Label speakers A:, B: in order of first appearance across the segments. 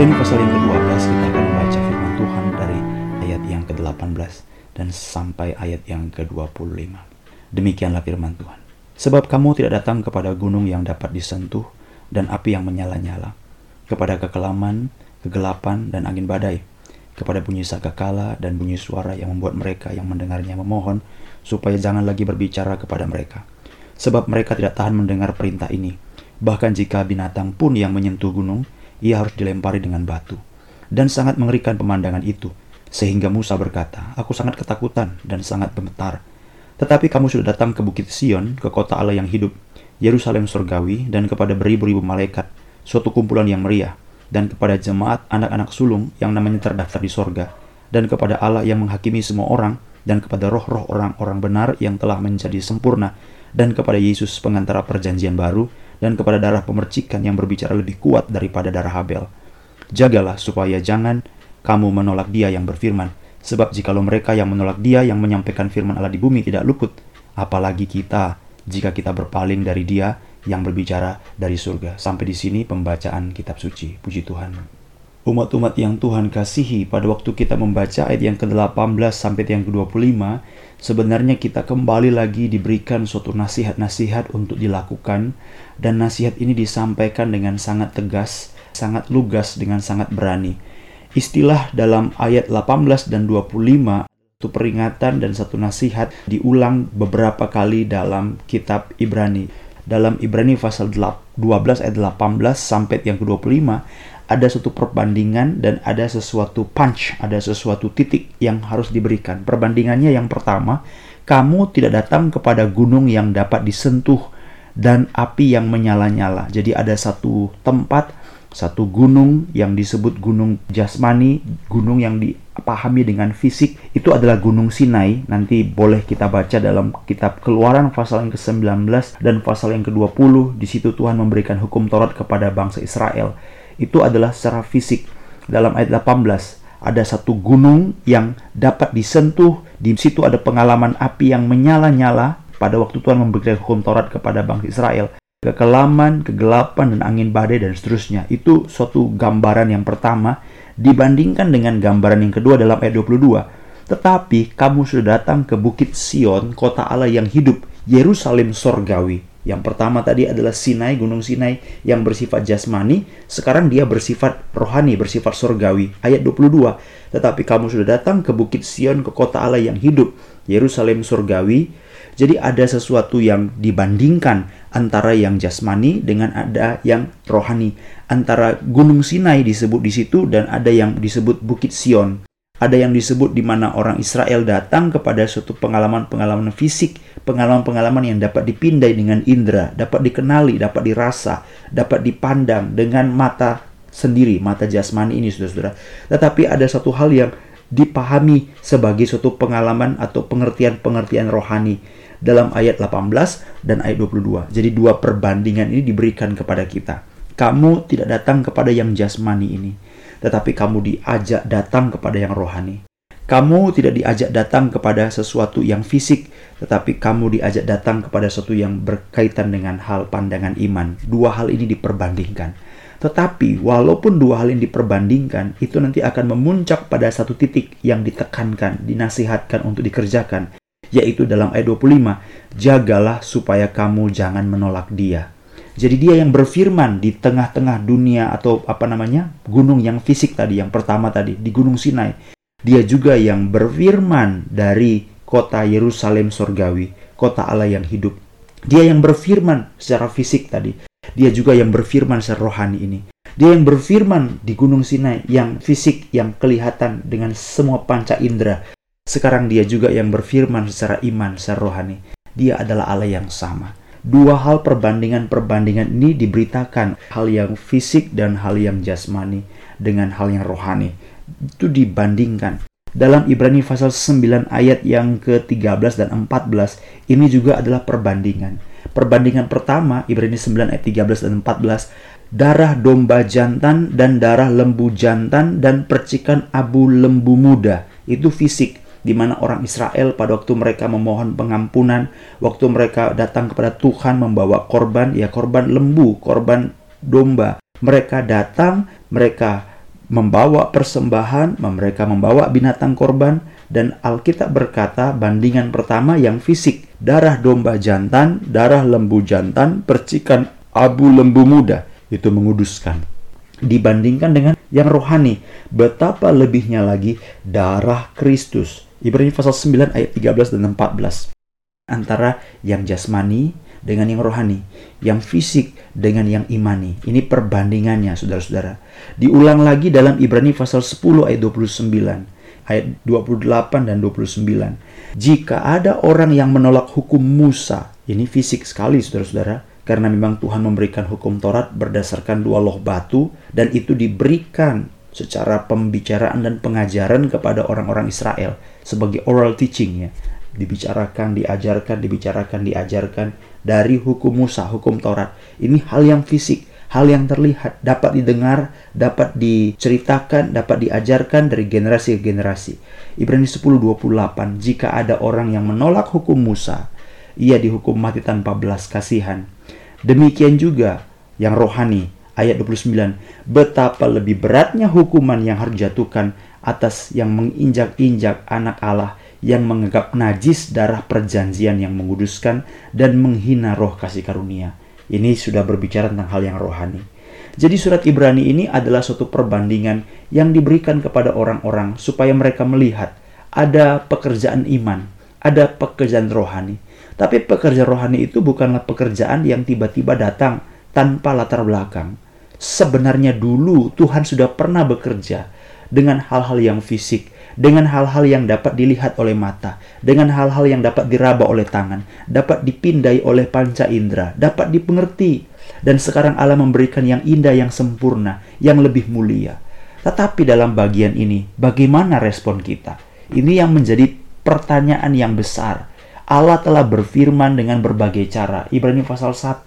A: Ibrani pasal yang ke-12 kita akan membaca firman Tuhan dari ayat yang ke-18 dan sampai ayat yang ke-25. Demikianlah firman Tuhan. Sebab kamu tidak datang kepada gunung yang dapat disentuh dan api yang menyala-nyala, kepada kekelaman, kegelapan, dan angin badai, kepada bunyi sakakala dan bunyi suara yang membuat mereka yang mendengarnya memohon supaya jangan lagi berbicara kepada mereka. Sebab mereka tidak tahan mendengar perintah ini. Bahkan jika binatang pun yang menyentuh gunung, ia harus dilempari dengan batu. Dan sangat mengerikan pemandangan itu, sehingga Musa berkata, Aku sangat ketakutan dan sangat gemetar. Tetapi kamu sudah datang ke Bukit Sion, ke kota Allah yang hidup, Yerusalem surgawi, dan kepada beribu-ribu malaikat, suatu kumpulan yang meriah, dan kepada jemaat anak-anak sulung yang namanya terdaftar di sorga, dan kepada Allah yang menghakimi semua orang, dan kepada roh-roh orang-orang benar yang telah menjadi sempurna, dan kepada Yesus pengantara perjanjian baru, dan kepada darah pemercikan yang berbicara lebih kuat daripada darah Habel. Jagalah supaya jangan kamu menolak dia yang berfirman, sebab jikalau mereka yang menolak dia yang menyampaikan firman Allah di bumi tidak luput, apalagi kita jika kita berpaling dari dia yang berbicara dari surga. Sampai di sini pembacaan kitab suci. Puji Tuhan umat-umat yang Tuhan kasihi pada waktu kita membaca ayat yang ke-18 sampai yang ke-25 sebenarnya kita kembali lagi diberikan suatu nasihat-nasihat untuk dilakukan dan nasihat ini disampaikan dengan sangat tegas, sangat lugas dengan sangat berani. Istilah dalam ayat 18 dan 25 itu peringatan dan satu nasihat diulang beberapa kali dalam kitab Ibrani. Dalam Ibrani pasal 12 ayat 18 sampai yang ke-25 ada suatu perbandingan dan ada sesuatu punch, ada sesuatu titik yang harus diberikan. Perbandingannya yang pertama, kamu tidak datang kepada gunung yang dapat disentuh dan api yang menyala-nyala. Jadi ada satu tempat, satu gunung yang disebut gunung jasmani, gunung yang dipahami dengan fisik, itu adalah gunung Sinai. Nanti boleh kita baca dalam kitab Keluaran pasal yang ke-19 dan pasal yang ke-20. Di situ Tuhan memberikan hukum Taurat kepada bangsa Israel itu adalah secara fisik. Dalam ayat 18 ada satu gunung yang dapat disentuh, di situ ada pengalaman api yang menyala-nyala pada waktu Tuhan memberikan hukum Taurat kepada bangsa Israel. Kekelaman, kegelapan, dan angin badai dan seterusnya. Itu suatu gambaran yang pertama dibandingkan dengan gambaran yang kedua dalam ayat 22. Tetapi kamu sudah datang ke Bukit Sion, kota Allah yang hidup, Yerusalem sorgawi. Yang pertama tadi adalah Sinai, Gunung Sinai yang bersifat jasmani, sekarang dia bersifat rohani, bersifat surgawi. Ayat 22, tetapi kamu sudah datang ke Bukit Sion, ke kota Allah yang hidup, Yerusalem surgawi. Jadi ada sesuatu yang dibandingkan antara yang jasmani dengan ada yang rohani. Antara Gunung Sinai disebut di situ dan ada yang disebut Bukit Sion ada yang disebut di mana orang Israel datang kepada suatu pengalaman-pengalaman fisik, pengalaman-pengalaman yang dapat dipindai dengan indera, dapat dikenali, dapat dirasa, dapat dipandang dengan mata sendiri, mata jasmani ini saudara-saudara. Tetapi ada satu hal yang dipahami sebagai suatu pengalaman atau pengertian-pengertian rohani dalam ayat 18 dan ayat 22. Jadi dua perbandingan ini diberikan kepada kita. Kamu tidak datang kepada yang jasmani ini tetapi kamu diajak datang kepada yang rohani. Kamu tidak diajak datang kepada sesuatu yang fisik, tetapi kamu diajak datang kepada sesuatu yang berkaitan dengan hal pandangan iman. Dua hal ini diperbandingkan. Tetapi walaupun dua hal ini diperbandingkan, itu nanti akan memuncak pada satu titik yang ditekankan, dinasihatkan untuk dikerjakan, yaitu dalam ayat 25, jagalah supaya kamu jangan menolak dia. Jadi dia yang berfirman di tengah-tengah dunia atau apa namanya gunung yang fisik tadi yang pertama tadi di Gunung Sinai. Dia juga yang berfirman dari kota Yerusalem sorgawi, kota Allah yang hidup. Dia yang berfirman secara fisik tadi. Dia juga yang berfirman secara rohani ini. Dia yang berfirman di Gunung Sinai yang fisik yang kelihatan dengan semua panca indera. Sekarang dia juga yang berfirman secara iman, secara rohani. Dia adalah Allah yang sama dua hal perbandingan-perbandingan ini diberitakan hal yang fisik dan hal yang jasmani dengan hal yang rohani. Itu dibandingkan. Dalam Ibrani pasal 9 ayat yang ke-13 dan 14 ini juga adalah perbandingan. Perbandingan pertama Ibrani 9 ayat 13 dan 14 darah domba jantan dan darah lembu jantan dan percikan abu lembu muda. Itu fisik di mana orang Israel pada waktu mereka memohon pengampunan, waktu mereka datang kepada Tuhan membawa korban, ya korban lembu, korban domba. Mereka datang, mereka membawa persembahan, mereka membawa binatang korban, dan Alkitab berkata bandingan pertama yang fisik, darah domba jantan, darah lembu jantan, percikan abu lembu muda, itu menguduskan. Dibandingkan dengan yang rohani, betapa lebihnya lagi darah Kristus. Ibrani pasal 9 ayat 13 dan 14. Antara yang jasmani dengan yang rohani, yang fisik dengan yang imani. Ini perbandingannya, saudara-saudara. Diulang lagi dalam Ibrani pasal 10 ayat 29, ayat 28 dan 29. Jika ada orang yang menolak hukum Musa, ini fisik sekali, saudara-saudara, karena memang Tuhan memberikan hukum Taurat berdasarkan dua loh batu dan itu diberikan secara pembicaraan dan pengajaran kepada orang-orang Israel sebagai oral teaching ya dibicarakan, diajarkan, dibicarakan, diajarkan dari hukum Musa, hukum Taurat. Ini hal yang fisik, hal yang terlihat, dapat didengar, dapat diceritakan, dapat diajarkan dari generasi ke generasi. Ibrani 10:28, jika ada orang yang menolak hukum Musa, ia dihukum mati tanpa belas kasihan. Demikian juga yang rohani, ayat 29, betapa lebih beratnya hukuman yang harus dijatuhkan atas yang menginjak-injak anak Allah yang menganggap najis darah perjanjian yang menguduskan dan menghina roh kasih karunia. Ini sudah berbicara tentang hal yang rohani. Jadi surat Ibrani ini adalah suatu perbandingan yang diberikan kepada orang-orang supaya mereka melihat ada pekerjaan iman, ada pekerjaan rohani. Tapi pekerjaan rohani itu bukanlah pekerjaan yang tiba-tiba datang tanpa latar belakang. Sebenarnya dulu Tuhan sudah pernah bekerja dengan hal-hal yang fisik, dengan hal-hal yang dapat dilihat oleh mata, dengan hal-hal yang dapat diraba oleh tangan, dapat dipindai oleh panca indera, dapat dipengerti. Dan sekarang Allah memberikan yang indah, yang sempurna, yang lebih mulia. Tetapi dalam bagian ini, bagaimana respon kita? Ini yang menjadi pertanyaan yang besar. Allah telah berfirman dengan berbagai cara. Ibrani pasal 1.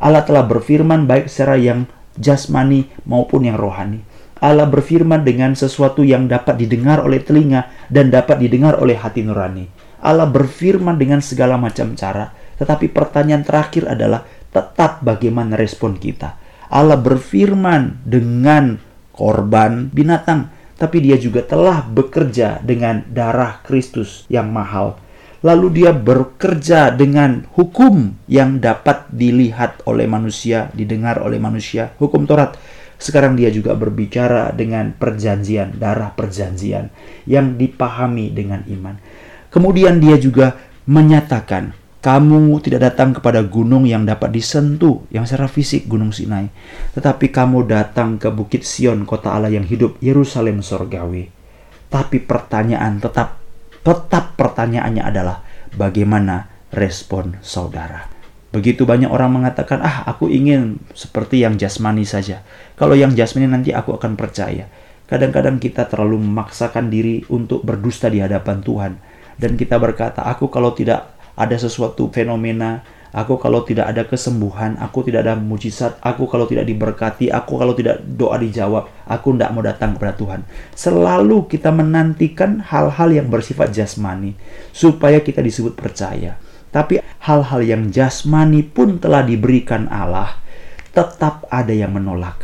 A: Allah telah berfirman baik secara yang jasmani maupun yang rohani. Allah berfirman dengan sesuatu yang dapat didengar oleh telinga dan dapat didengar oleh hati nurani. Allah berfirman dengan segala macam cara, tetapi pertanyaan terakhir adalah tetap bagaimana respon kita. Allah berfirman dengan korban binatang, tapi dia juga telah bekerja dengan darah Kristus yang mahal. Lalu dia bekerja dengan hukum yang dapat dilihat oleh manusia, didengar oleh manusia, hukum Taurat sekarang dia juga berbicara dengan perjanjian, darah perjanjian yang dipahami dengan iman. Kemudian dia juga menyatakan, kamu tidak datang kepada gunung yang dapat disentuh, yang secara fisik gunung Sinai. Tetapi kamu datang ke Bukit Sion, kota Allah yang hidup, Yerusalem sorgawi. Tapi pertanyaan tetap, tetap pertanyaannya adalah, bagaimana respon saudara? Begitu banyak orang mengatakan, ah aku ingin seperti yang jasmani saja. Kalau yang jasmani nanti aku akan percaya. Kadang-kadang kita terlalu memaksakan diri untuk berdusta di hadapan Tuhan. Dan kita berkata, aku kalau tidak ada sesuatu fenomena, aku kalau tidak ada kesembuhan, aku tidak ada mujizat, aku kalau tidak diberkati, aku kalau tidak doa dijawab, aku tidak mau datang kepada Tuhan. Selalu kita menantikan hal-hal yang bersifat jasmani, supaya kita disebut percaya. Tapi hal-hal yang jasmani pun telah diberikan Allah, tetap ada yang menolak.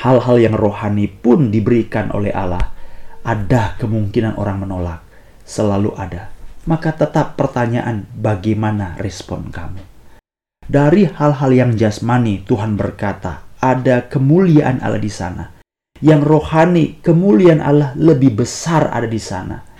A: Hal-hal yang rohani pun diberikan oleh Allah, ada kemungkinan orang menolak. Selalu ada. Maka tetap pertanyaan bagaimana respon kamu. Dari hal-hal yang jasmani, Tuhan berkata, ada kemuliaan Allah di sana. Yang rohani, kemuliaan Allah lebih besar ada di sana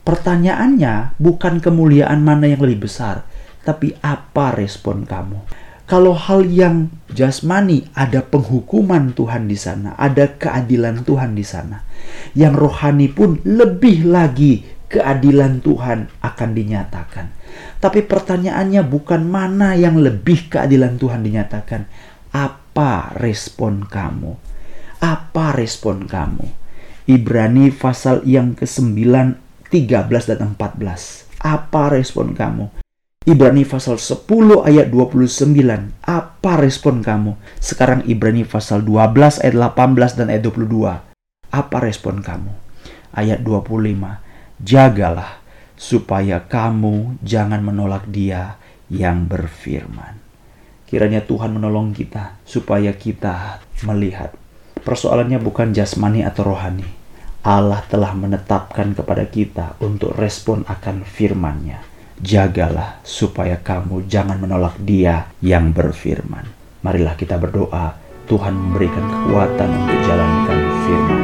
A: Pertanyaannya bukan kemuliaan mana yang lebih besar, tapi apa respon kamu. Kalau hal yang jasmani ada penghukuman Tuhan di sana, ada keadilan Tuhan di sana. Yang rohani pun lebih lagi keadilan Tuhan akan dinyatakan. Tapi pertanyaannya bukan mana yang lebih keadilan Tuhan dinyatakan, apa respon kamu? Apa respon kamu? Ibrani pasal yang ke-9 13 dan 14. Apa respon kamu? Ibrani pasal 10 ayat 29. Apa respon kamu? Sekarang Ibrani pasal 12 ayat 18 dan ayat 22. Apa respon kamu? Ayat 25. Jagalah supaya kamu jangan menolak dia yang berfirman. Kiranya Tuhan menolong kita supaya kita melihat Persoalannya bukan jasmani atau rohani. Allah telah menetapkan kepada kita untuk respon akan firman-Nya. Jagalah supaya kamu jangan menolak Dia yang berfirman. Marilah kita berdoa, Tuhan memberikan kekuatan untuk jalankan firman